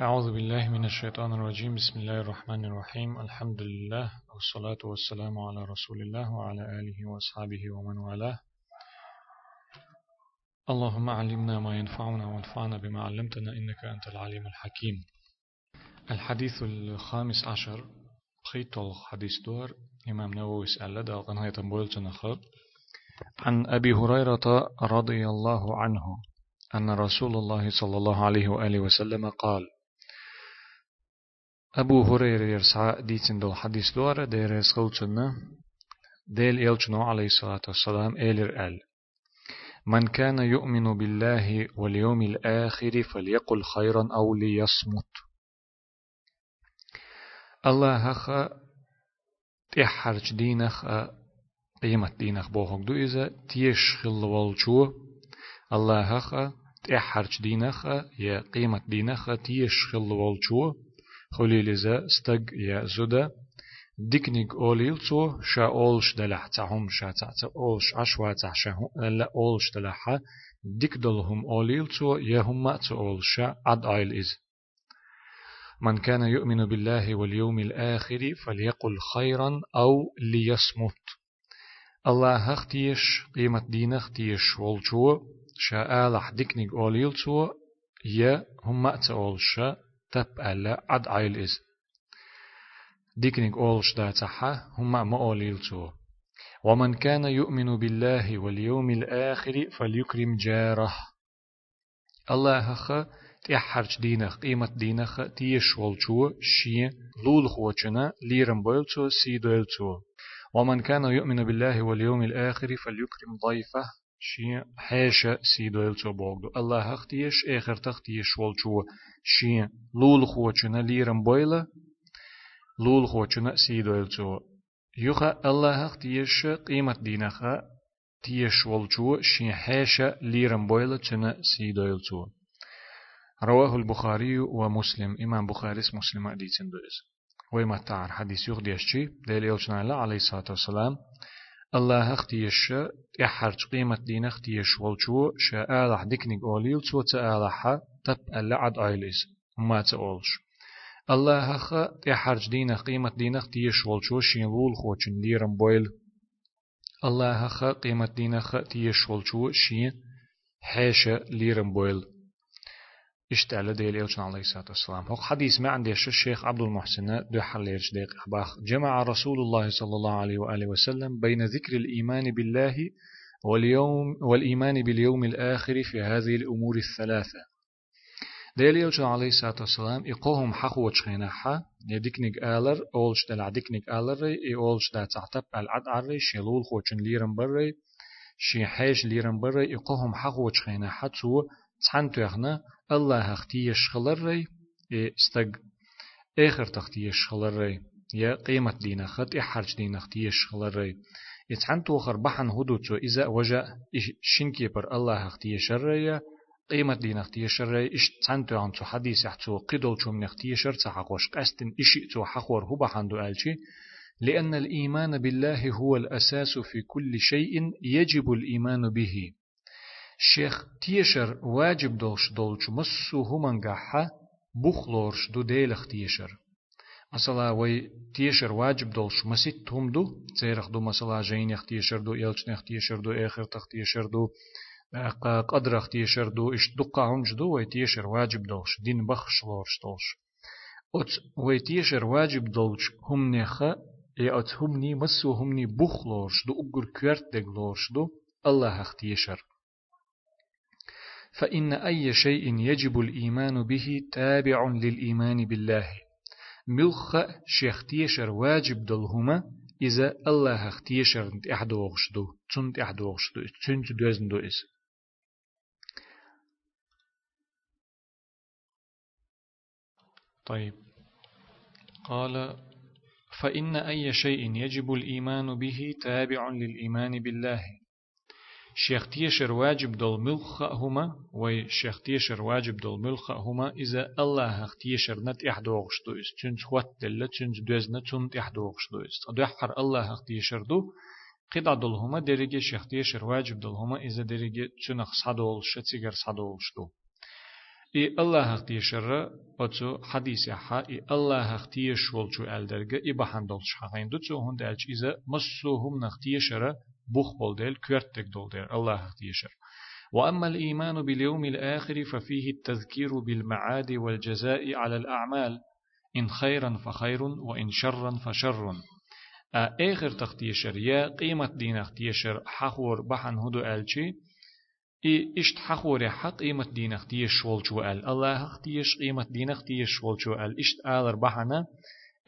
أعوذ بالله من الشيطان الرجيم. بسم الله الرحمن الرحيم. الحمد لله والصلاة والسلام على رسول الله وعلى آله وأصحابه ومن والاه. اللهم علمنا ما ينفعنا وانفعنا بما علمتنا إنك أنت العليم الحكيم. الحديث الخامس عشر خيط الحديث دور إمام نووي سأل دا قناية عن أبي هريرة رضي الله عنه أن رسول الله صلى الله عليه وآله وسلم قال أبو هريرة يرسع ديتن دو حديث دورة دير يسخلتنا ديل إلتنو عليه الصلاة والسلام إلر أل من كان يؤمن بالله واليوم الآخر فليقل خيرا أو ليصمت الله هخ تحرج دينخ قيمة دينخ بوهك دو إذا تيش خل والشو الله هخ تحرج دينخ يا قيمة دينخ تيش خل والشو خليلزا استق يا زودا ديكنيك أوليل تو شا أولش دلح تعهم شا تعتا أولش عشوا تعشا لا أولش دلحا ديك دلهم أوليل تو يهم ما أولش عد آيل إز من كان يؤمن بالله واليوم الآخر فليقل خيرا أو ليصمت الله هختيش قيمة دين هختيش والجو شا آلح ديكنيك أوليل تو يا هم ما أولش تب ألا عد عيل إز. ديكنيك أولش داتحا هما ما أوليلتو ومن كان يؤمن بالله واليوم الآخر فليكرم جاره. الله هخ تحرج دينخ قيمة دينخ تيش والشو شي لول خوچنا ليرم بولتو سيدولتو ومن كان يؤمن بالله واليوم الآخر فليكرم ضيفه شي حاشا سيدولتو بوغدو. الله هخ تيش آخر تختيش والشو شي لول خوچنا ليرم بويله لول خوچنا سيدويل چو يخا الله تيش قيمة دينخا تيش والچو شين حاشا ليرم بويلة چنا سيدويل چو رواه البخاري ومسلم إمام بخاري مسلم أديتين دويز ويما تعر حديث يغديشي ديل يلچنا الله عليه الصلاة والسلام الله اختيش يحرج قيمة دين اختيش والچو شاء آلح ديكنيك أوليل تو تآلح تب ألعد آيليز ما تأولش الله خ تحرج دينه قيمة دينه تيش والشو شين لول خوچن ليرم بويل. الله خ قيمة دينه تيش والشو شين حاشا ليرم بويل. اشتعل ديل إلشان عليه الصلاة والسلام. هو حديث ما عندي الشيخ عبد المحسن دو حليرش ديق أخباخ جمع رسول الله صلى الله عليه وآله وسلم بين ذكر الإيمان بالله واليوم والإيمان باليوم الآخر في هذه الأمور الثلاثة. ديلي يوجد عليه الصلاة والسلام إقوهم حقو وشخينا حا يديكنيك آلر أولش دل عديكنيك آلر إي أولش دا تعتب العد عري شلول خوشن ليرن بري شي حيش ليرن بري إقوهم حقو وشخينا حا تو تحن توخنا الله أختي يشخلر إي استق آخر تختي يشخلر يا قيمة دينا خط إحرج دينا أختي يشخلر يتحن توخر بحن هدو تو إذا وجا شنكي بر الله أختي يشرر قيمة دي نختي شر إش تنتو عن تو حديث يحتو قدول شوم نختي شر تحقوش قستن إشي تو حقور هو بحندو ألشي لأن الإيمان بالله هو الأساس في كل شيء يجب الإيمان به. شيخ تيشر واجب دولش دولش مسو همان قاحة بخلورش دو ديلخ تيشر مثلا وي تيشر واجب دولش مسيت هم دو تيرخ دو مثلا جين يختيشر دو يلچ نختيشر دو آخر تختيشر دو قدر اختيشر دو إش دقا عنج دو ويتيشر واجب دولش دين بخش لورش دولش أت ويتيشر واجب دولش هم نخا إي أت هم ني مسو هم ني بخ لورش دو أقر كورت دق لورش دو الله اختيشر فإن أي شيء يجب الإيمان به تابع للإيمان بالله ملخ شيختيشر واجب دلهما إذا الله اختيشر انت أحدوغش دو تنت أحدوغش دو تنت دوزن دو إس طيب. قال فإن أي شيء يجب الإيمان به تابع للإيمان بالله. شيخ تيشر واجب دول ملخ هما وي شيخ تيشر واجب دول ملخ هما إذا الله تيشر نت إحدوغش دويس تنج خوات دل تنج دوزنا تنت إحدوغش دويس أدوحر الله تيشر دو قد دول هما درجة شيخ تيشر واجب دول هما إذا درجة تنخ صدول شتيجر صدول شدو إي الله اختيشر أتو حديث حا إي الله اختيش والشو ألدرجة إي بحن دولش حقين دوتو هون دالش إذا مسوهم نختيشر بوخ بول ديل كورتك دول ديل الله اختيشر وأما الإيمان باليوم الآخر ففيه التذكير بالمعاد والجزاء على الأعمال إن خيرا فخير وإن شرا فشر. آخر تختيشر يا قيمة دين اختيشر حخور بحن هدو ألشي إي إشت حخور حق قيمة دين اختيش شولشو أل الله اختيش قيمة دين اختيش شولشو أل إشت آلر بحنا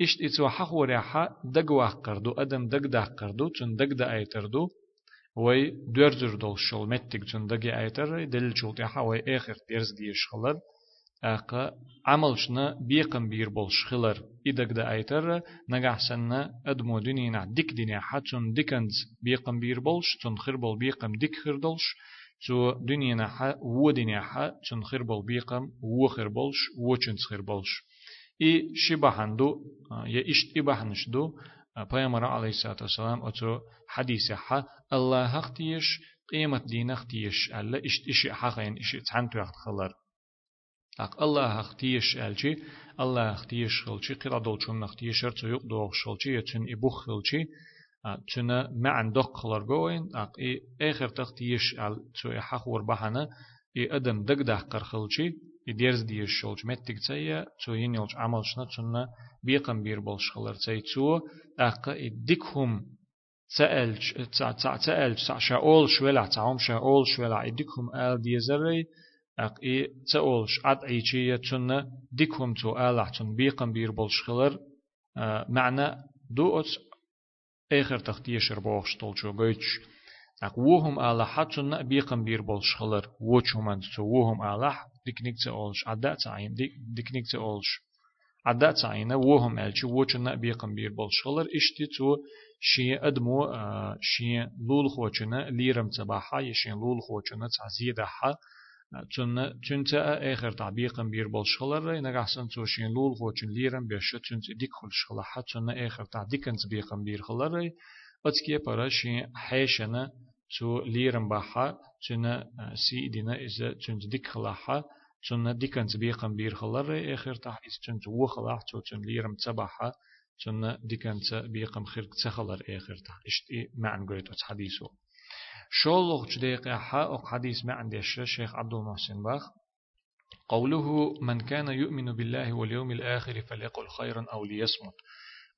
إشت إتو حخور حق دق قردو أدم دق دق قردو تن دق دا أيتردو وي دورزر دول شول متك تن دقي أيتر دل شول حا وي آخر درز ديش خلر أقا عملشنا بيقم بير بولش خلر إدق دا أيتر نجحسنا أدمو دنينا ديك دنيا حتون ديكنز بيقم بير بولش تن خير بول بيقم ديك خير تو دنيا حا و دنيا حا تن خير بول بيقم و خير بولش و تن خير بولش إي شبهندو يا إشت إبهنشدو پیامبر علیه الصلاة والسلام أتو حديث حا الله هختيش قيمة دين هختيش ألا إشت إشي حقين إشي تعنتو يخت خلر. أق الله اختيش ألشي الله اختيش خلشي قرا دولشون اختيش رتو يق دوغ شلشي يتن إبوخ خلشي. تنا معن دق خلر جوين أق إي آخر تختيش أل تو يحخور بحنا إي أدم دق دق قر خلشي يديرز ديش شلش متك تسيا تو ينيلش عملشنا تنا بيقم بير بولش خلر تسي تو أق إي ديكهم تسألش تسألش شاول شولا تعوم شاول شولا إديكهم آل ديزري أق إي تأولش عد عيشية تنا ديكهم تو آلح تن بيقم بير بولشخلر آه معنى Eğer tahtiye şerbağ ştolçu göç. Ak wohum ala hatun бир biqam bir bol şxılır. Wochuman so wohum ala diknikte olş. تون تنتا آخر تعبيقا بير بالشخلر إنك أحسن توشين لول خوشن ليرن بيش تنت ديك خل شخلا حتى آخر تعديكن تبيقا بير خلر أتكي براشين حيشنا تو ليرن باحا تنا سي دينا إذا تنت ديك خلاحا تنا ديكن تبيقا بير خلر آخر تح إذا تنت وخلاح تو تن ليرن تباحا تنا ديكن تبيقا خير تخلر آخر تح إشتي معن قويت حديثه شولغ جديق حق حديث ما عند الشيخ عبد المحسن باخ. قوله من كان يؤمن بالله واليوم الآخر فليقل خيرا أو ليصمت.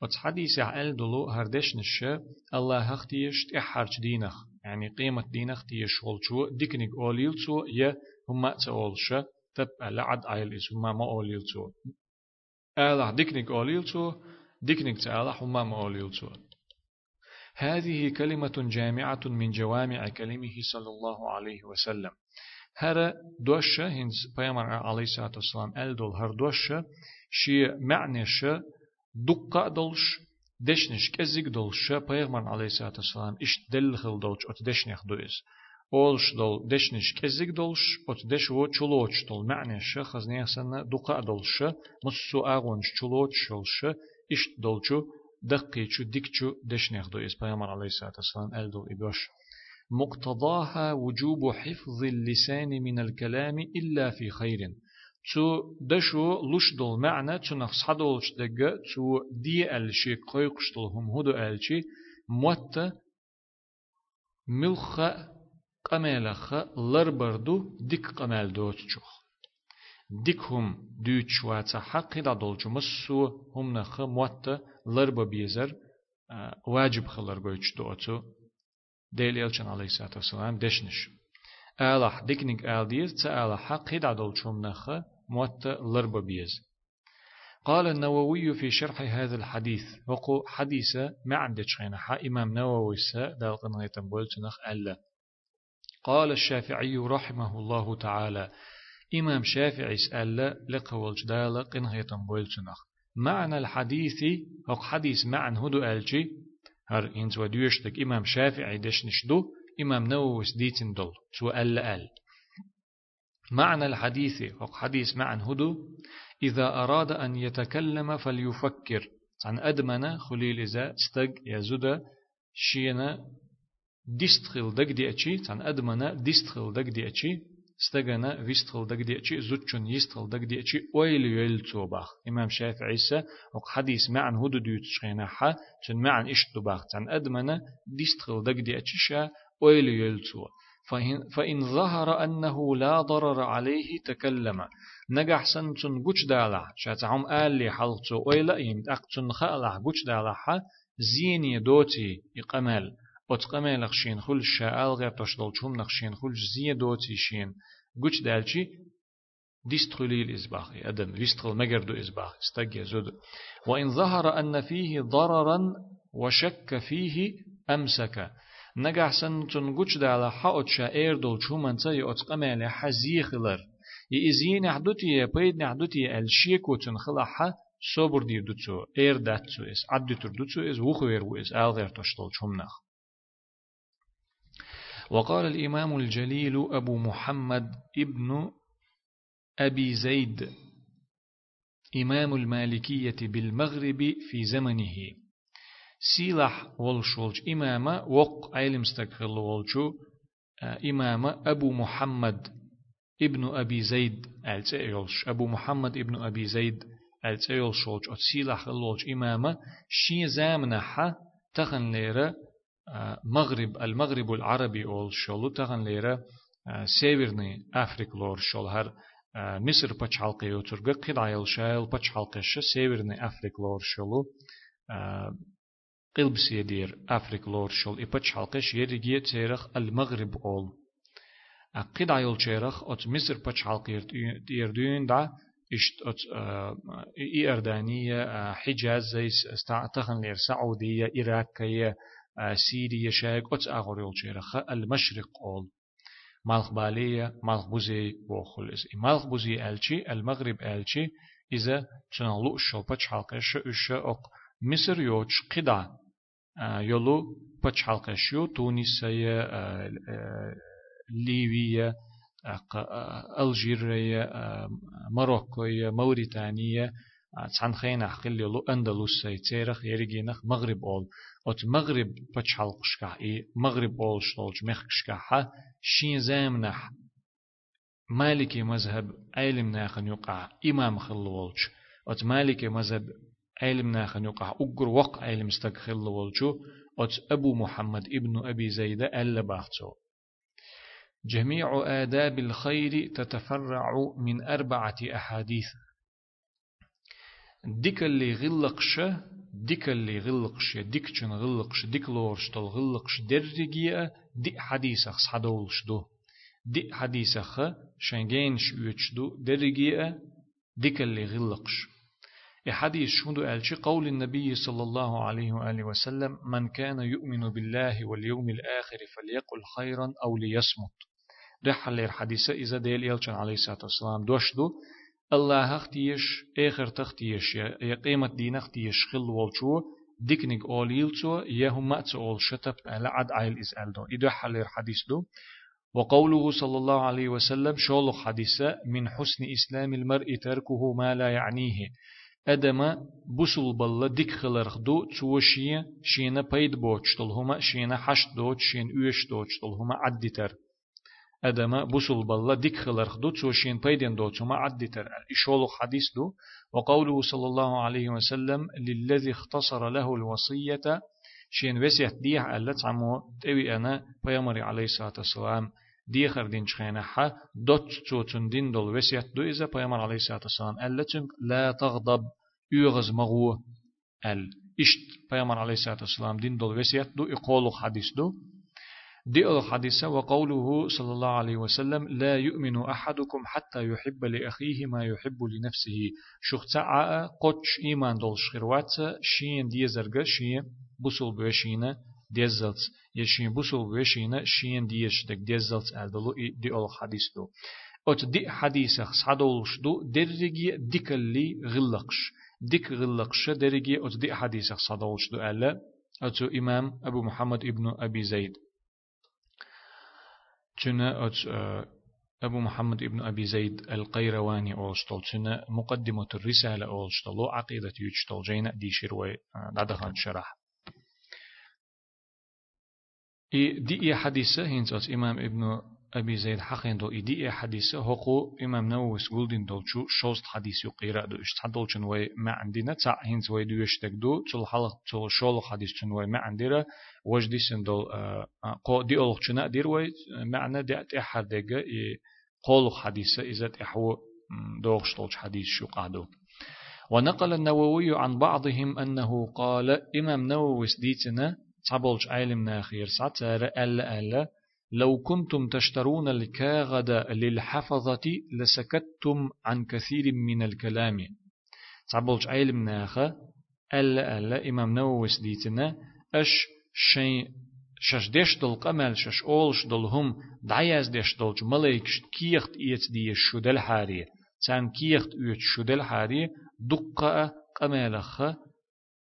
وتحديث عقل دلو هردش نشا الله هختيش تحرج دينخ يعني قيمة دينخ تيش شو ديكنيك أوليلتو يا هما تأولش تب لعد عيل إس هما ما أوليلتو ألا ديكنيك أوليلتو ديكنيك تألا هما ما أوليلتو هذه كلمة جامعة من جوامع كلمه صلى الله عليه وسلم. هر دوشة هنز بيامر عليه الصلاة والسلام ألدول هر دوشة شي معنيش دقة دولش دشنش كزيك دولش بيامر عليه الصلاة والسلام إش دلخل دولش أت دشنخ دويز أولش دول دشنش كزيك دولش أت دش و چلوش دول معنيش خزنيه سنة دقة دولش مصو آغونش چلوش شلش إش دولشو دقيتشو ديكتشو دشنيخ دو إس بيامر عليه الصلاة والسلام ألدو إبوش. مقتضاها وجوب حفظ اللسان من الكلام إلا في خير. تو دشو لش دول معنى تو حدولش دقة تو دي ألشي قيقش هم هدو ألشي موت ملخ قمالخ لربردو ديك قمال دوت چوخ ديك هم دوت شواتا حق دا دولچو مسو هم نخ موت لربا بيزر واجب خلر قويتش دوتو ديل يلچن عليه الصلاة والسلام دشنش آلح ديكنيك آل ديز تا حق هيد عدول شوم نخ موت لربا بيز قال النووي في شرح هذا الحديث وقو حديثة ما عندك خينا حا إمام نووي سا دالقن غيتن بولتنخ ألا قال الشافعي رحمه الله تعالى إمام شافعي سأل لقول جدال قن غيتن بولتنخ معنى الحديث هو حديث معنى هدو ألجي هر إنز وديوشتك إمام شافعي دشنش دو إمام نووي سديتن دول سو أل أل. معنى الحديث هو حديث معنى هدو إذا أراد أن يتكلم فليفكر. عن أدمنا خليل إذا استق يزود شينا ديستخل دق دي أشي عن أدمنا ديستخل دق دي أشي استغنا ويستخل دق ديتشي زوتشن يستخل دق ديتشي ويل يل توباخ إمام شافعي سا وق حديث معن هدو ديوت شخينا حا تن معن إشتو باخ تن أدمنا ديستخل دق ديتشي شا ويل يل توباخ فإن ظهر أنه لا ضرر عليه تكلم نجح سنتن دالا شاتعم آل لي حلقتو ويلا إيم أقتن خالح جوش دالا حا زيني دوتي يقمل أتقمل نخشين خل شاء غير تشدل شوم نخشين خل زي دوتي شين جوش دالشي ديستخلي الإزباخ أدم ديستخل مجردو إزباخ استجي زود وإن ظهر أن فيه ضررا وشك فيه أمسك نجح سن تنجوش دالا حاوت شائر دول شو منتا يأتقمل حزيخلر يإزين حدوتي بيد نحدوتي الشيكو تنخلح صبر دير دوتسو اير داتسو اس عد دتر دوتسو اس وخوير وإس آغير تشتل شمنخ وقال الإمام الجليل أبو محمد ابن أبي زيد إمام المالكية بالمغرب في زمنه. سيلح والشولج إمامة وق علم استقل والشو إمامة أبو محمد ابن أبي زيد التأيولش. أبو محمد ابن أبي زيد التأيولش سيلح الولج إمامة شي زامنها تخن ليرة مغرب المغرب العربي أول شولو تغن ليرة سيفرني أفريق لور شول هر مصر بچ حلقه يوترغ قد عيل شايل بچ حلقه ش سيفرني أفريق لور شولو قلب سيدير أفريق لور شول إبچ حلقه شيرجي تيرخ المغرب أول قد عيل شيرخ أت مصر بچ حلقه يردون دا اشت أت إيردانية حجاز زي استعتخن لير سعودية إراكية سيريا شاك أتس أغريول شيرخ المشرق أول. مالخ بالية مالخ بوزي بوخلس مالخ بوزي ألشي المغرب ألشي إذا تنالو الشل بچ حلقش إش أق مصر يوش قدا يلو بچ حلقش يو تونسية ليبيا ألجيريا مروكوية موريتانيا تسعن خينا حقل يلو أندلس تيرخ يرجينخ مغرب أول أت مغرب بتشحل قشكا إي مغرب أول شلوج مخشكا ها شين زامنح مالكي مذهب علم ناخن يقع إمام خلوولج أت مالكي مذهب علم ناخن يقع أقر وق علم استق خلوولجو أت أبو محمد ابن أبي زيد ألا باختو جميع آداب الخير تتفرع من أربعة أحاديث ديك اللي غلقش ديك اللي غلقش ديك چن غلقش ديك لورش تل غلقش درجية دي حديثخ صدولش دو دي حديثخ شنجينش يوش دو درجية ديك اللي غلقش الحديث شهدو ألشي قول النبي صلى الله عليه وآله وسلم من كان يؤمن بالله واليوم الآخر فليقل خيرا أو ليصمت رحل الحديث إذا ديل يلشن عليه الصلاة والسلام دوش دو الله اختيش اخر تختيش يا قيمة دين اختيش خل والشو ديكنيك اوليل تو يهم مات اول شتب على عد عيل اسال دو إدو حل الحديث دو. وقوله صلى الله عليه وسلم شول حديثة من حسن إسلام المرء تركه ما لا يعنيه أدم بسل بل ديك خلرخ دو توشي شينا بيد بوچتل هما شينا حشت دوچ شين اوش دوچتل هما عدتر أدما بوصل بالله ديك خلر خدو تشوشين بيدين دو تما عدي تر إشولو حديث دو وقوله صلى الله عليه وسلم للذي اختصر له الوصية شين وسيح ديح ألا تعمو تأوي أنا بيامري عليه الصلاة والسلام ديخر دين شخينا حا دوت توتن دين دول وسيح دو إذا بيامر عليه الصلاة والسلام ألا لا تغضب يغز مغو ال إشت بيامر عليه الصلاة والسلام دين دول وسيح دو إقولو حديث دو دي الحديث وقوله صلى الله عليه وسلم لا يؤمن أحدكم حتى يحب لأخيه ما يحب لنفسه. شخصا قوش إيمان دول شخروات شين دي زرق شين بوصل بوشينا ديزلت يشين بوصل بوشينا شين ديشتك ديزلت ألدلو دي الحديث دو. أت دي حديث صدولش دو درجي ديك اللي غلقش. ديك غلقش درجي أت دي حديث صدولش دو ألا أتو إمام أبو محمد ابن أبي زيد. تنا أبو محمد ابن أبي زيد القيرواني أولشتل تنا مقدمة الرسالة أولشتل عقيدة يجتل جينا دي شروي دادخان شرح دي إي حديثة هنتات إمام ابن أبي زيد حقين دو إدي حديثة هقو إمام نووس قولدين دول شو شوست حديث يقيرا دو إشت حدول شنوي ما عندنا تاع هنز وي دو يشتك دو تل حلق تل شول حديث شنوي ما عندنا وجدي سن دول قو دي أولخ شنا دير وي معنى دي أتحر ديگا قولخ حديثة إذا تحو دوغش طولش حديث شو قادو. ونقل النووي عن بعضهم أنه قال إمام نووي ديتنا تعبولش عالم ناخير ساتر ألا ألا لو كنتم تشترون الكاغد للحفظة لسكتتم عن كثير من الكلام. تعبولش عالم ناخا ألا ألا إمام نووي ديتنا أش شيء شش ديش دل قمل شش أولش دل هم دعياز ديش دل ملايكش كيخت إيت دي شدل حاري. تان كيخت إيت شدل حاري دقة قمالخ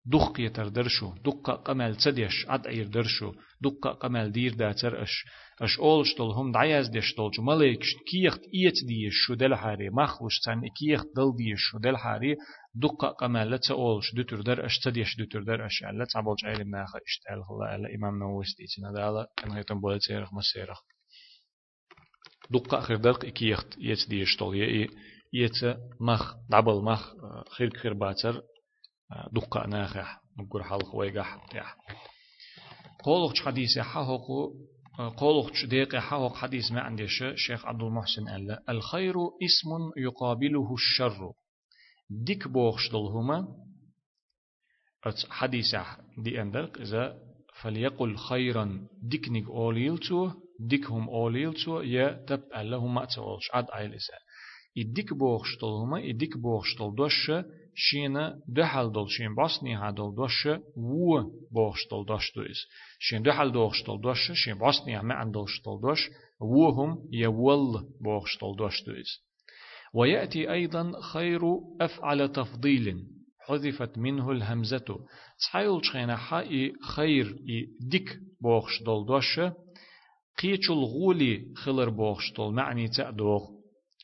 دق يتر درشو دقة قمال تديش عد عير درشو دقة قمال دير داتر أش. أش أولش دل هم دعياز ديش دل ملايكش كيخت إيت دي شدل حاري مخوش تان كيخت دل دي شدل حاري دقة قمال لتا أولش دوتر در أش تديش دوتر در أش. ألا تعبولش عيلم ناخا اشتعال الله ألا إمام نووس ديتنا دالا كان هيتم بولت سيرخ مسيرخ دقة خير دق إكيخت يت ديش دل يأي يت مخ دبل مخ خير خير باتر دقة ناخح نقول حلق ويقح تيح قولك حديث حقوق قولك ديق حقوق حديث ما عنديش شيخ عبد المحسن قال الخير اسم يقابله الشر. ديك بوخش دلهما. حديث دي اندرق إذا فليقل خيرا ديكنيك أوليلتو ديكهم أوليلتو يا تب اللهم أتولش عد عيلسا إديك بوخشتل هما إديك بوخشتل دوش شينا دحل دول شين باسني هادول دوش و بوخشتل دوش دويس. شين دحل دوخشتل دوش شين باسني ما عندوشتل دوش وهم يول بوخشتل دوش دويس. ويأتي أيضا خير أفعل تفضيل حذفت منه الهمزة. تحيل شخينا حائي خير إي ديك بوخش دول دوش قيتش الغولي خلر بوخش دول معني تأدوغ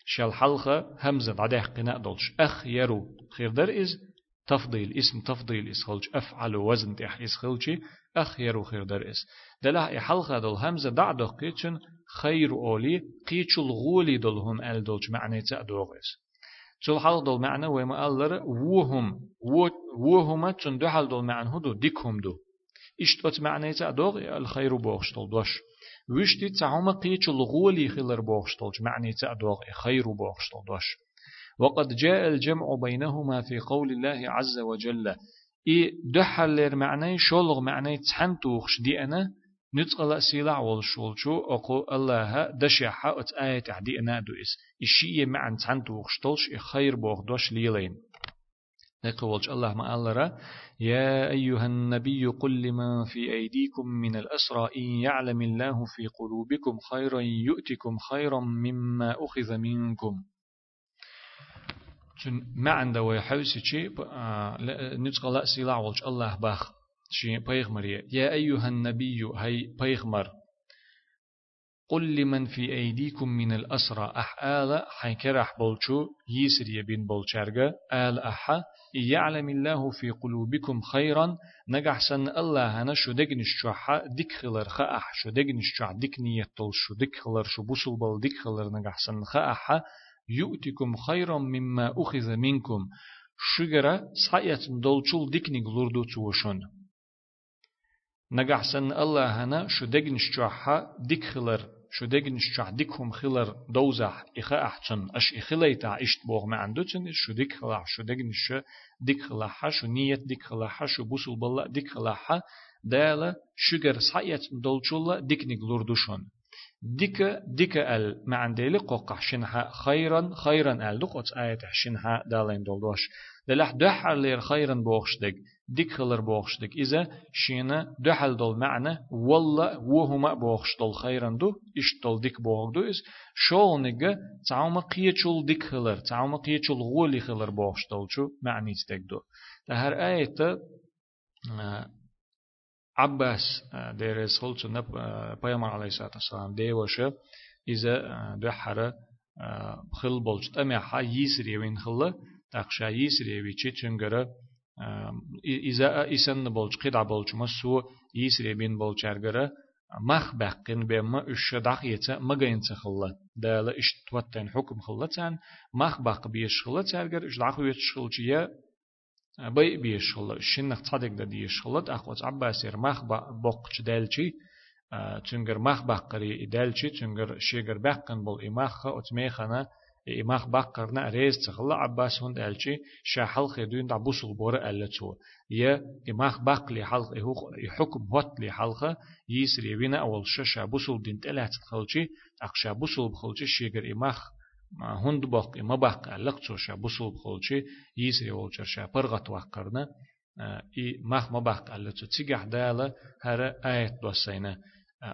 شال حلقة همزة بعدها قناء دولش. أخ يرو خير. در إز تفضيل اسم تفضيل إس خلج أفعل وزن تح إس خلجي أخ يرو خير در إس دلها حلقة دول همزة دعدو قيتشن خير أولي قيتش الغولي دول هم أل دولش معنى تأدوغ إس شل حلق دول معنى وما ألر وهم وهما تشن دو حل دول معنى هدو ديكهم دو. إشت معنى تأدوغ الخير بوغش دول دوش. وشتي تعوم قيتش الغولي خلر بوغشتلج معني تأدوغ خير بوغشتلدوش وقد جاء الجمع بينهما في قول الله عز وجل. إي دحلر معني شولغ معني تحنتوخش دي أنا نتقل سيلع والشولشو أقو الله دشيحة أت آية دي أنا دوئس إشي معن تحنتوخش تلش خير بوغدوش ليلين. نقولش الله ما ألرا يا أيها النبي قل لمن في أيديكم من الأسرى إن يعلم الله في قلوبكم خيرا يؤتكم خيرا مما أخذ منكم. چون ما عنده ويحوسي شيء نتقى لا سيلا والش الله باخ. شيء بيغمر يا أيها النبي هي بيغمر قل لمن في أيديكم من الأسرى أحآل. حيكرح بولشو يسر يبين بولشارغا آل أحا يعلم الله في قلوبكم خيرا نجح سن الله أنا شو دقن الشوحة ديك خلر خأح شو دقن الشوح ديك نيتل شو ديك خلر شو بوصل بل ديك خلر نجح سن خأح يؤتكم خيرا مما أخذ منكم. شجرة سعيت دولشول ديك نغلردو توشون. نجح سن الله أنا شو دقن الشوحة ديك خلر شو دقن الشوح ديكهم خلر دوزح إخا أحسن أش إخليتا إشت بوغ ما عندوتن شو ديك خلاح شو الشو ديك خلاحة شو نيت ديك خلاحة شو بوصل بالله ديك خلاحة دالا شجر صحيت دولشولا ديك نقلردوشون ديك ديك ال ما عندي قوقع. شنها خيرا خيرا ال. دقت آية شنها دالين دولدوش. دلح دحر لير خيرا بوخشدك ديك. خلر بوخشدك إذا شينا دحل دول معنى. والله وهما بوخشدل خيرا دو. إشتل ديك بوخ دو. إز شول نجا تعوما قيتشول ديك خلر. تعوما قيتشول غولي خلر بوخشدل شو. معني تك دو. هر آية عباس دير سولت نب بيامر عليه الصلاة والسلام ديوشة إذا دحر خل بولش تمحا يسري وين خلا تقشا يسري ويچي چنگره إذا إسن بولش قدع بولش مسو يسري بين بولشارگره مخ بقين بما إش دقيتا مجين تخلا إش توتن حكم خلتان مخ بق بيش خلت أرجر إش دقوا يتشخلتيا بي بيش خلا شنخ تصدق دا ديش خلت أخوات عباسير مخ بقش دالشي تنجر مخ بقري دالشي تنجر شيجر بقن بول إمخ أتميخنا إمخ بقرنا ريز تخلا عباس هند ألشي شاحل خدون دا بوصل بورا ألتو يا إمخ بق لي حلق يحكم هوت لي حلقة يسري بينا أول شاشا بوصل دين تلات تخلشي أخشا بوصل بخلشي شيجر إمخ هند بق إما بق ألقتو شا؟ بوصل بخلشي يسري والشر شا؟ برغت وقرنا إي مخ ما بق ألتو تيجح دالا هر آيات دوسينا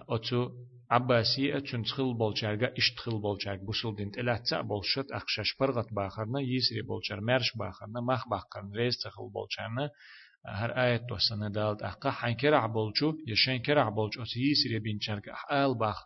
أتو عباسي أتون تخل بولشارجا إش تخل بولشارج بوصل دين تلات تا بولشت أخشاش برغت باخرنا يسري بولشار مرش باخرنا مخ باخرنا ريز تخل بولشارنا هر آية توسنا دالت. أحقا حين كرع بولشو يشين كرع بولشو يسري بينشارج أحقال باخ.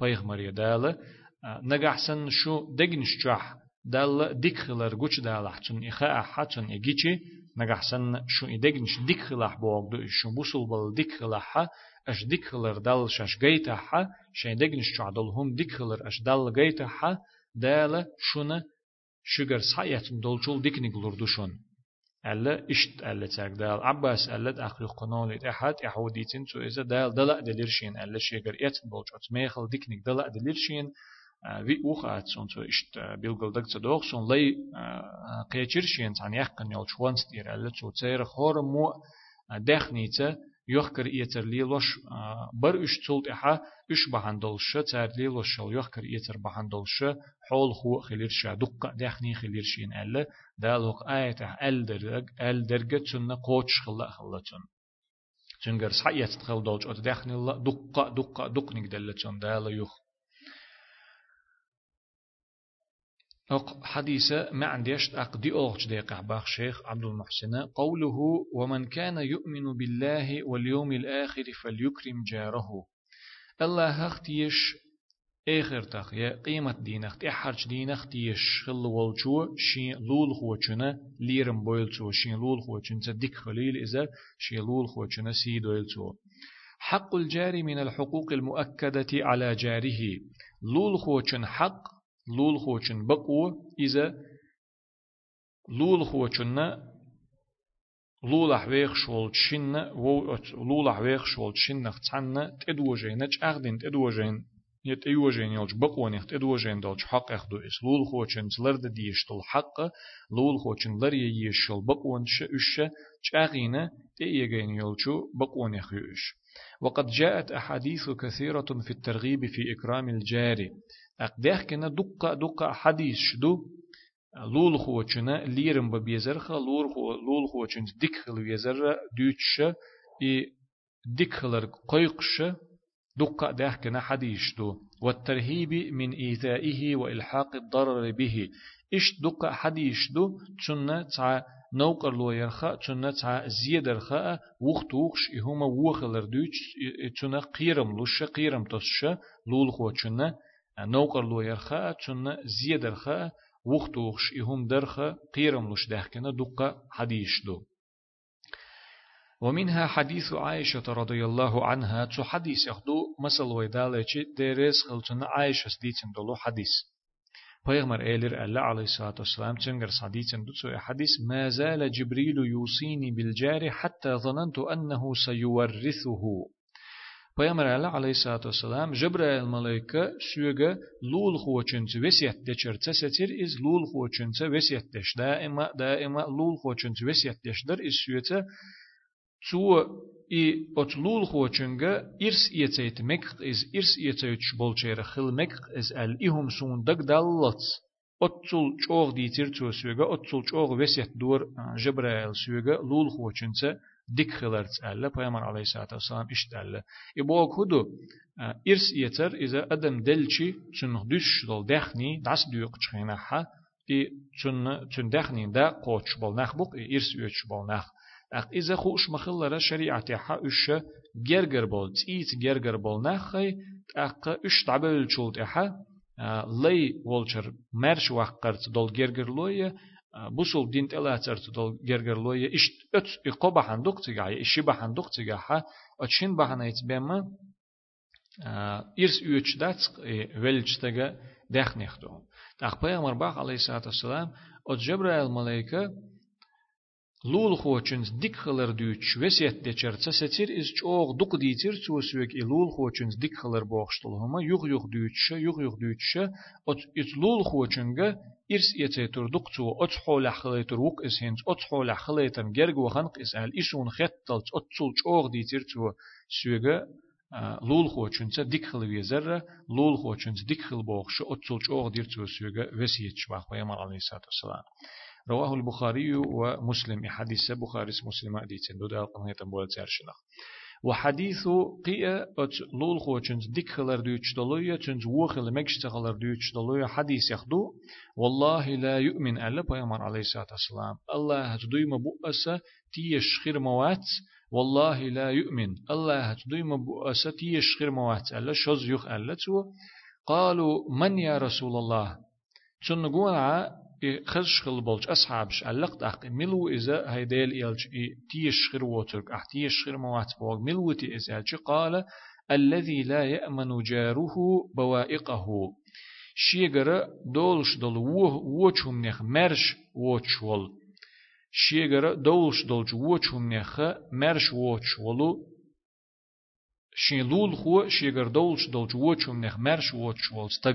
بيغمر يدالة نجحسن شو دقنش جح دال ديكخلر جوش دالح تون إخاء حتون إجيشي نجحسن شو إدقنش ديكخلح بوغدو شو بوصل بال ديكخلحها اش ديكخلر دال شاش جيتها شين عدل هم ديكخلر اش دال جيتها دالة شونا شجر سايت دولشول ديكنيغلور دوشون. ألا إشت ألا تاك دال عباس ألا أخري قنول أحد أحوديتين تو إذا دال دلا دليرشين ألا شجر إت بولج أتميخل ديكنيك دلا دليرشين vi uħat son so ist bilgol dag tsadog son lei qeechir shien tan yaqan yol chwan stir alla so tsair khor mu dexnita يخكر إيتر ليلوش بر إش تولت إحا إش بحندلش تار ليلوش شل يخكر إيتر بحندلش حول خو خليرش دقة دخني خليرشين ألا دالوق آية أل درج أل درجة تن قوتش خلا خلتون تنجر صحيح تخل دوج أت دخني الله دقة دقة دقنك دلتون دال يخ أق حديثة ما عنديش أقدي أغش ديق باخ شيخ عبد المحسن. قوله ومن كان يؤمن بالله واليوم الآخر فليكرم جاره. الله اختيش آخر تخ يا قيمة دينخ تحرج دينخ تيش خل والجو شين لول خوچنا ليرم بويلتو شين لول خوچن تدك خليل إذا شين لول خوچنا سيد ويلتو حق الجار من الحقوق المؤكدة على جاره. لول خوچن حق لول خوچن بقو إذا لول خوچن لول أحويخ شول شن و لول أحويخ شول شن نختن تدوجين تأخدين تدوجين يت أيوجين يلج بقون يخت أدوجين دلج حق أخدو إس. لول خوچن تلرد ديشتل حق لول خوچن لري يشل بقون ش إش تأغينا تأيجين يلجو بقون يخيش وقد جاءت أحاديث كثيرة في الترغيب في إكرام الجاري. أقدح كنا دقة دقة حديث شدو. لول خوچنا ليرم ببيزر خ لول خو لول خوچن ديك خل بيزر دوتش اي ديك خلر قيقش دقة ده كنا حديث دو والترهيب من إيذائه وإلحاق الضرر به. إش دقة حديث دو تشنا تع نوقر لو يرخا تشنا تع زيادر خا وقت وقش هما وخلر دوتش تشنا قيرم لش قيرم تسش لول خوچنا نوقر لو يرخا تشن زيد رخا وختوخش إهم درخا قيرم لش دهكنا دقة حديث دو ومنها حديث عائشة رضي الله عنها تو حديث يخدو مثل ويدالة ديريس خلتنا عائشة سديتن دولو حديث. پیغمبر ایلر الله علیه الصلاة والسلام تنگر صديتن دو حديث ما زال جبريل يوصيني بالجار حتى ظننت أنه سيورثه. پیامبر الله علیه الصلاة والسلام جبرائیل ملائکه سوگه لول خوچنچ وسیت دچر تساتیر از لول خوچنچ وسیت دش دائما دائما لول خوچنچ وسیت دش در از سویته تو ای ات لول خوچنگه ارس ایتایت مک از ارس ایتایت بولچیر خل مک از ال ایهم سون دگ دالت اتول چوغ دیتیر تو سوگه اتول چوغ وسیت لول خوچنچ ديك خلرت ألا بيامر عليه الصلاة والسلام إشت ألا إبوك هدو إرس يتر إذا أدم دلشي تن دوش دل دخني داس ديوق تشخينها إي تن تن دخني دا قوتش بل نخ بق إرس يوتش بل نخ أق إذا خوش مخلرة شريعة حا إش جرجر بول تيت جرجر بول نخي أق إش تعبل شولت إحا لي والشر دول بوصل دين تلا ترت دل جرجر لوية إش أت إقابة حندق تجاه إشي بحندق تجاه أتشين بحنا يتبما إرس يوتش داتس ولجتغا دخنيختو تاخ پیغمبر باخ عليه الصلاة والسلام от جبرائيل ملائكة لول خوچنز ديك خلر دوچ وسيت دچر تسيتير از چوغ دوق ديتير توسوك ای لول خوچنز ديك خلر بوخشتل هما يوغ يوغ دوچ يوغ يوغ دوچ ات ات لول خوچنگا إرس يتيتر دوق تو ات حول خليتر وق اس هنز ات حول خليتر گرگ وخن قس ال إشون خطل ات تول چوغ ديتير تو سوغا لول خوچنز ديك خل ويزر لول خوچنز ديك خل بوخش ات تول چوغ دير تو سوغا وسيت شواخ پیغمبر عليه الصلاة والسلام رواه البخاري ومسلم. حديث بخاري مسلم أديتين دو دال قمه تنبول تيرشنخ وحديث قيا أت لول خوچنز ديك خلر دوچ دلويا چنز وخل مكشت خلر دوچ دلويا حديث يخدو والله لا يؤمن ألا بيامر عليه الصلاة والسلام. الله هتدوي مبؤسة تيش خير موات. والله لا يؤمن. الله هتدوي مبؤسة تيش خير موات. ألا شوز يخ ألا قالوا من يا رسول الله؟ تنقون خش خل بولج أصحابش علقت أخ ملو إذا هيديل إلج تيش خير ووترك أح تيش خير موات بوغ ملو تي إذا قال الذي لا يأمن جاره بوائقه. شيغر دولش دول ووچوم نخ مرش ووچول شيغر دولش دولج ووچوم نخ مرش ووچولو شين لول خو شيغر دولش دولج ووچوم نخ مرش ووچول ستغ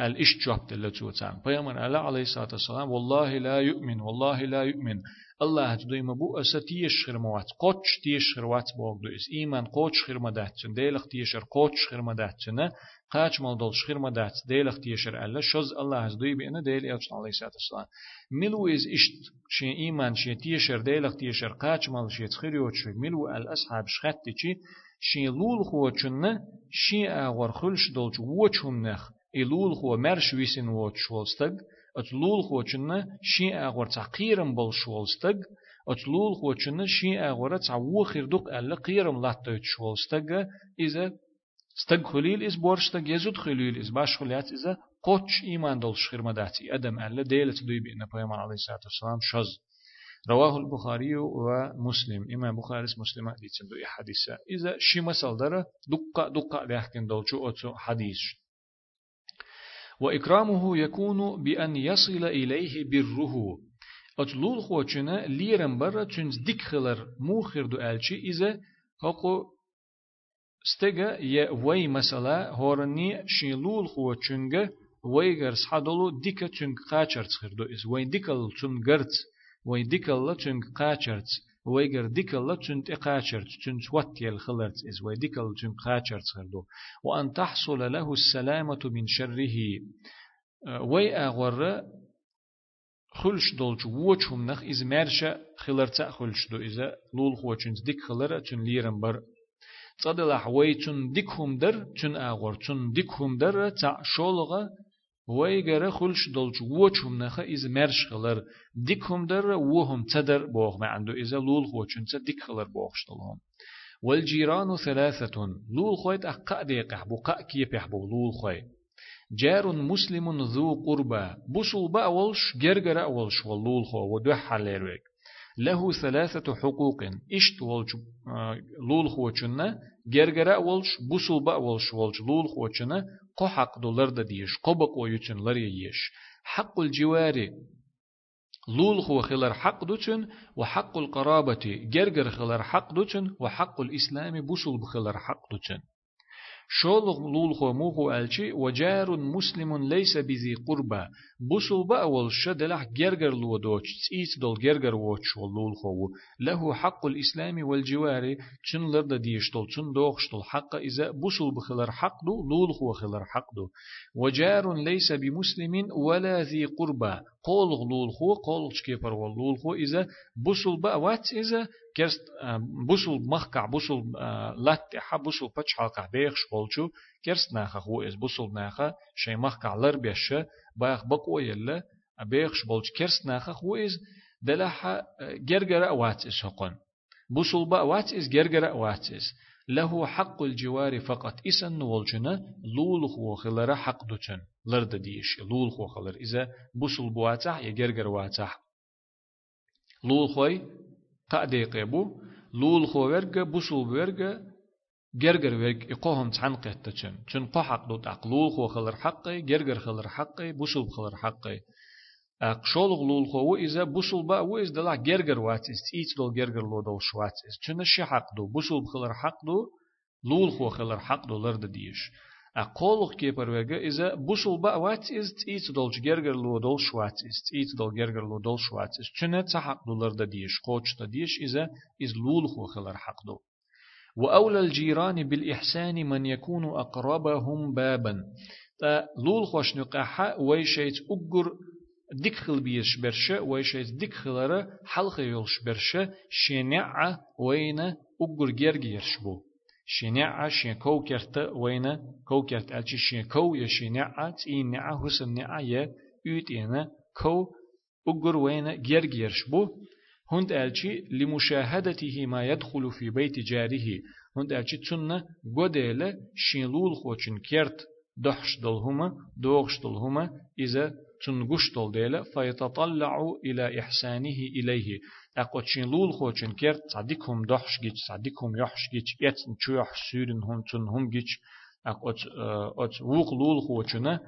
الإش جواب دل توتان بيامن على عليه الصلاة والسلام والله لا يؤمن والله لا يؤمن الله تدوي مبو أستيش خرموات قوش تيش خروات بوغ دو إس إيمان قوش خرمداتن ديلخ تيشر قوش خرمداتن قاچ مال دول خرمدات ديلخ تيشر ألا شوز الله تدوي بأن ديل إلش عليه الصلاة والسلام ملو إز إشت شي إيمان شي تيشر ديلخ تيشر قاچ مال شي تخريوت شي ملو الأصحاب شخطي شي لول خوچن شي أغور خلش دولج وچهم نخ إلول خو مرش ويسن ووت شولستگ أتلول خو چنة شي أغور تعقيرم بول شولستگ أتلول خو چنة شي أغور تعوو خيردوق ألا قيرم لاتوت شولستگ إذا استگ خليل إز بورشتگ يزود خليل إز باش خليات إذا قوتش إيمان دول شخير مداتي أدم ألا ديلة دوي بإن بيمان عليه الصلاة والسلام شز رواه البخاري ومسلم إمام بخاري مسلم حديث دو حديثة إذا شي مسال دره دقة دقة لحكن دولشو أتو حديث وإكرامه يكون بأن يصل إليه بره. أتلول خوچنا ليرن برا تنز ديك خلر موخر دو ألشي إذا هقو استجا يا وي مثلا هورني شيلول خوچنگا ويغر صحدلو ديكا تنگ قاچر تخردو إز. وي ديكال تنگرت وي ديكال تنگ قاچرت ويجر ديكل تشن تقاشر تشن توتيل خلرت إز ويديكل تشن قاشر تخردو وأن تحصل له السلامة من شره وي أغور خلش دولج وچهم نخ إز مرشا خلرتا خلش دو إذا لول خوچنز ديك خلر تشن ليرن بر تصدلح وي تشن ديكهم در تشن أغور تشن ديكهم در تا شولغا ويجر خلش دولج وچهم نخ إز مرش خلر ديكهم در وهم تدر بوغ ما إذا لول خوچن ديك خلر بوغشتلهم والجيران ثلاثة لول خويت أقا ديقح بقا كي بيحبو لول خوي جار مسلم ذو قربى بوصل بأولش جرجر أولش واللول خو ودوح حليرويك له ثلاثة حقوق إشت ولج لول خوچنا جرجر أولش بوصل بأولش ولج لول خوچنا قو حق دولار دا ديش قبق ويوچن لري يش حق الجوار لول خو خلر حق دوچن وحق القرابة جرجر خلر حق دوچن وحق الإسلام بوصل بخلر حق دوچن شولغ لول خو موخو ألشي وجار مسلم ليس بذي قربة. بوسل بأول شدلح جرجر لو دوش تيت دول جرجر ووش لول خو. له حق الإسلام والجوار تشن لرد ديشتول تشن دوخشتول حق إذا بوسل بخلر حق دو لول خو خلر حق دو. وجار ليس بمسلم ولا ذي قربة. قول غلول خو قول شكيبر واللول خو إذا بوسل بأوات إذا كرست بوسل مخكع بوسل لاتحا بوسل بچحالقع بيخش قولشو كرست ناخا خو إز بوسل ناخا شي مخكع لر بيش باخ بقو يلا بيخش بولش كرست ناخا خو إز دلحا جرجر أوات إز هقون بوسل بأوات إز جرجر أوات إز له حق الجوار فقط. إسن نولجنا لول خو خلر حق دوچن. لرد ديش. لول خو خلر إذا بوسل بواتح يجرجر واتح. لول خوي قادي قيبو لول خو بوسل ورغ جرجر ويك إقوهم تحن قهتشن چون قو حق دوت أقلول خو خلر حقي جرجر خلر حقي بوصل خلر حقي. أقشول غلول خو إذا بوصل با وإذا دلع جرجر واتس تيت دول جرجر لو دول شواتس چون الشي حق دو بوصل خلر حق دو لول خو خلر حق دو لرد ديش أقولخ كيبر وجا إذا بوصل با واتس تيت دول جرجر لو دول شواتس تيت دول جرجر لو دول شواتس چون تحق دو لرد ديش قوش ديش إذا إذ لول خو خلر حق دو وأولى الجيران بالإحسان من يكون أقربهم بابا لول خوش نقاحة ويشيت أقر ديكخل بيش برشة ويشيت ديكخلر حلق يولش برشة شنع وين أقر جرجيرش بو شنع شين كو كرت وين كو كرت ألشي شين كو يشنع تين نع حسن نع يه يوت إنا كو أقر وين جرجيرش بو هند ألشي لمشاهدته ما يدخل في بيت جاره. هند ألشي تسنة قديلة شينلول خوشن كرت دحش دلهما دوغش دلهما إذا تنقش دل ديلة فيتطلع إلى إحسانه إليه. أقوى شينلول خوشن كرت صديقهم دحش جيش صديقهم يحش جيش يتن تشوح سورن هم تنهم جيش أقوى أت ووق لول خوشنا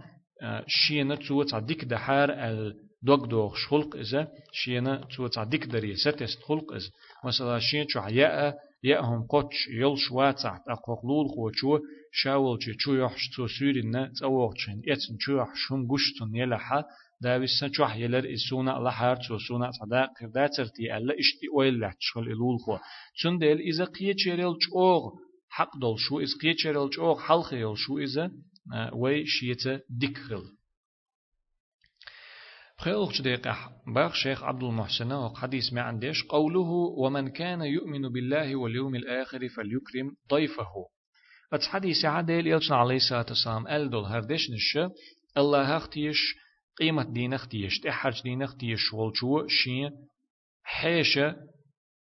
شينة تو صديق دحار ال دوغ دوغ خلق إذا شينا تو تعديك دري ستست خلق إذا مثلا شين شو حياء يأهم قطش يلش واتعت أقوقلول خو شو شاول شو شو يحش تو سورينا تأوغشن إتن شو يحشون قشتن يلحا داويس شو حيلر إسونا لحار تو سونا تعدا قرداترتي ألا إشتي أويل لحشغل إلول خو. چون ديل إذا قيه چيريل چوغ حق دول شو إذا قيه چيريل چوغ حلق يل شو إذا وي شيته ديكخل خيلخ دقيقة باخ شيخ عبد المحسن وحديث ما عندش قوله ومن كان يؤمن بالله واليوم الآخر فليكرم ضيفه ات حديث عدل يلشن عليه الصلاة والسلام ألدل هردش نش. الله اختيش قيمة دين اختيش تحرج دين اختيش والجو شين حيشة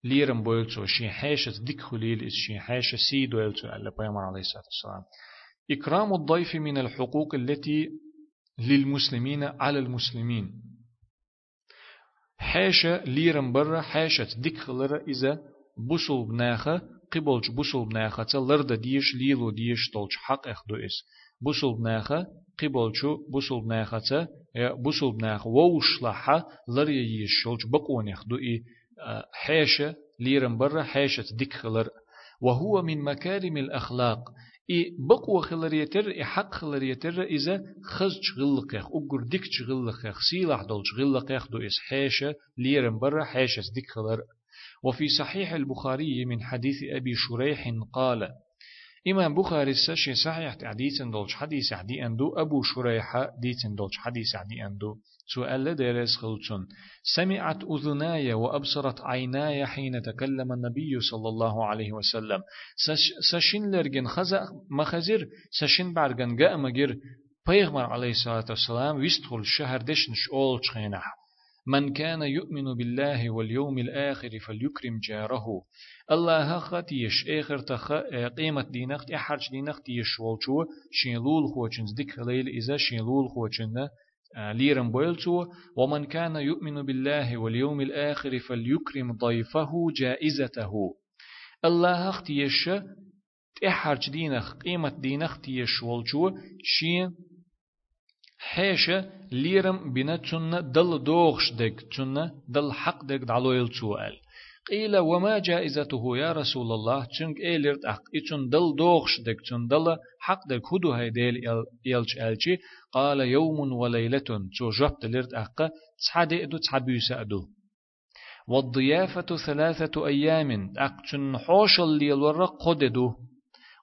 ليرم بولتو شين حيشة ديك خليل شين حيشة سيد ويلتو ألا بيامر عليه الصلاة والسلام. إكرام الضيف من الحقوق التي للمسلمين على المسلمين. حاشا ليرم برا حاشا ديك خلرا إذا بوصل بناخا قبلج بوصل بناخا تلرد ديش ليلو ديش تولج حق أخدو إس. بوصل بناخا قبلجو بوصل بناخا تا بوصل بناخا ووش لحا لريا يش شولج بقون أخدو إي. حاشا ليرم برا حاشا ديك خلر وهو من مكارم الأخلاق. إي بقوة خلريتر إي حق خلريتر إذا خز شغلقيخ أقر ديك شغلقيخ سيلح دول شغلقيخ دو إس حاشة ليرم برا حاشة ديك خلر وفي صحيح البخاري من حديث أبي شريح قال إمام بخاري سشي صحيح حديث دولش حديث عدي أندو أبو شريح ديتن دولش حديث عدي أندو سؤال درس خلصن سمعت أذناي وأبصرت عيناي حين تكلم النبي صلى الله عليه وسلم. سشين لرجن خزأ مخزر سشين بعرجن جاء مجر بيغمر عليه الصلاة والسلام ويستخل شهر دشنش أول شخينح من كان يؤمن بالله واليوم الآخر فليكرم جاره. الله خطيش آخر تخ قيمة دينخت إحرج دينخت يشولشو شيلول خوچنز ديك ليل إذا شيلول خوچنه ليرم بويلتو ومن كان يؤمن بالله واليوم الآخر فليكرم ضيفه جائزته. الله اختيش تحرج دينخ قيمة دينخ تيش والجو شين حيشة ليرم بنا تن دل دوغش دك تن دل حق دك دعلو يلتو قال قيل وما جائزته يا رسول الله؟ چونك ايلرت اق اتون دل دوغش دك تون دل حق دك هدو هاي ديل يلش ألچي؟ قال يوم وليلة. تو جب دلرت اق تصحد أدو تصحبيس أدو. والضيافة ثلاثة أيام. أقتن حوش اللي الورق قددو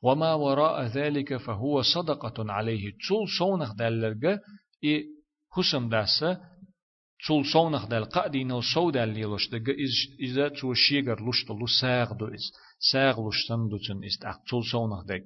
وما وراء ذلك فهو صدقة عليه. تول صونخ دلرق إي حسم داسة. تول صونخ دل قادين الصو دل ليلوش دق إذا تو شيغر لشت لو ساغ دو إز. ساغ لشتن دو تن إست. أق تول صونخ دق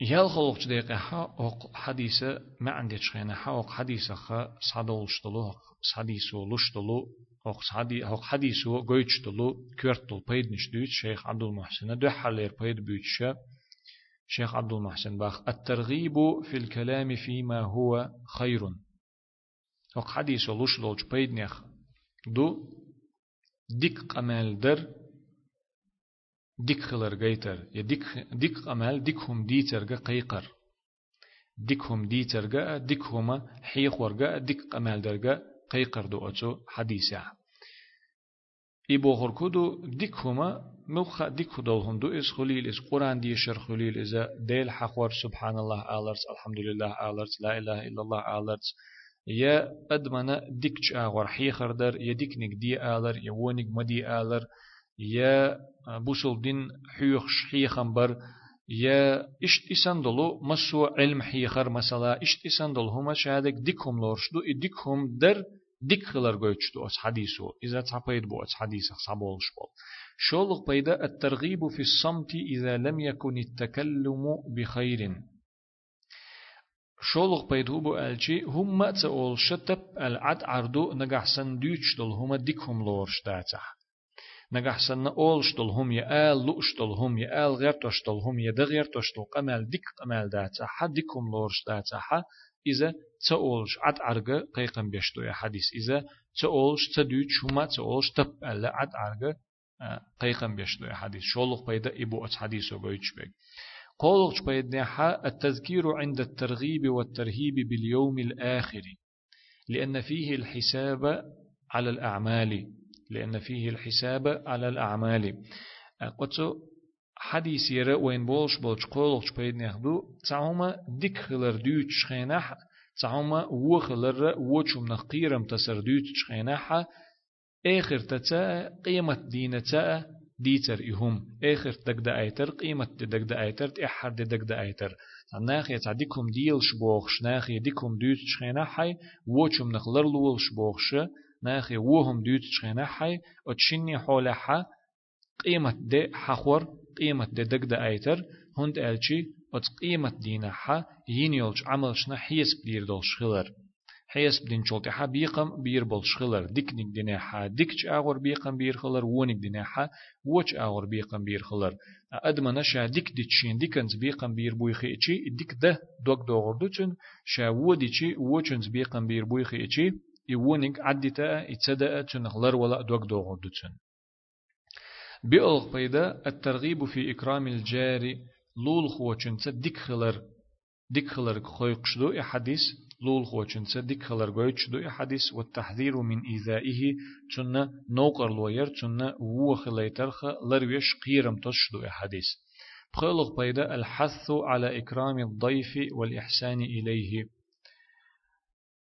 يال خلق دقيقة حق حديثة ما عندي شخينا حق حديثة خا صدول شتلو حديثو لشتلو حق حدي حق حديثو قويتشتلو كورتل بيد نشدوت شيخ عبد المحسن دو حلير بيد بيتشا شيخ عبد المحسن باخ الترغيب في الكلام فيما هو خير. حق حديثو لشلوج بيد نخ دو ديك قمال در ديك خلر جيتر يا ديك ديك أمال ديك هم ديتر جا قيقر ديك هم ديتر جا ديك هما حيخ ورجا ديك أمال درجا قيقر دو أتو حديثة إبو خركودو ديك هما ملخا ديك خدولهم دو إس خليل إس قرآن دي شر خليل إذا ديل حقور سبحان الله آلرس الحمد لله آلرس لا إله إلا الله آلرس يا أدمنا ديك آغور حيخر در يا ديك نك دي آلر يا ونك مدي آلر يا بوصل دين حيوخ حيخن بر يا إشت إساندلو مسو علم حيخر مثلا إشت إساندل هما شهادك ديكهم لورشدو ديكهم در ديك خلر قويتشتو أس حديثو. إذا تعبيد بو أس حديثة صبولش بول. شولغ بيدا الترغيب في الصمت إذا لم يكن التكلم بخير. شولغ بيدو بو ألشي هم تقول شتب العد عردو نجح سندويتش دل هم ديكهم لورش داتح نجح سن أولش دل هم يآل لؤش دل هم يآل غيرتوش دل هم يدغيرتوش دل قمال ديك قمال داتح ديكهم لورش داتح إذا تقولش عد عرقة قيقم بيشتو يا حديث. إذا تقولش تدويتش هما تقولش تب ألا عد عرقة قيقم بيشتو يا حديث. شولق بيدا إبو أت حديثو بيتش بيك قولق بيدنا التذكير عند الترغيب والترهيب باليوم الآخر لأن فيه الحساب على الأعمال لأن فيه الحساب على الأعمال. قلت حديث يرى وين بولش بولش قولق بيدنا دو تعوما ديك خلر دوتش خينح تعوما وخلر وچم نقيرم تسر دوتش خينح آخر تتا قيمة دينة تا ديتر إهم آخر دقدا أيتر قيمة دقدا أيتر تأحر دقدا أيتر. ناخي تعديكم ديل شبوخش ناخي ديكم دوت شخينا حي ووچم نخلر لول شبوخش ناخي وهم دوت شخينا حي وتشني حولها قيمة دي حخور قيمة دي دقدا أيتر هند ألشي وت قيمة دينا حا ينيولش عملشنا حيس بدير دولش خلر حيس بدين شولتي حا بيقم بير بول شخلر ديك نيك دينا حا ديكش آغور بيقم بير خلر ونيك دينا حا وچ آغور بيقم بير خلر. ادمنا شا ديك ديتشين ديكنز بيقم بير بويخي اتشي ديك ده دوك دوغر دوتشن شا وديتشي وچنز بيقم بير بويخي اتشي يونيك عدتا اتسدا تنخلر ولا دوك دوغر دوتشن بيقلق بيدا الترغيب في إكرام الجاري لول خوچن ديك خلر ديك خلر خويقشدو حديث لول خوچن. صدق خلر گویچ دو حدیث و تحذير من إيذائه چون نوقر لوير چون وو خليترخ لرويش قيرم تش دو حديث بخلق بيدا الحث على إكرام الضيف والإحسان إليه.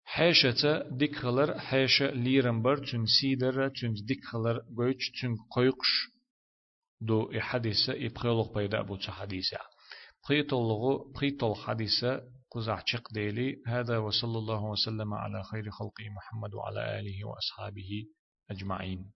حاشة ديك خلر حاشة ليرمبر تون سيدر تون ديك خلر گویچ تون قيقش دو حديث إبخلق بيدا أبو حديثة بخيطل بخيطل حديثة قزع شق ديلي. هذا وصلى الله وسلم على خير خلقه محمد وعلى آله وأصحابه أجمعين.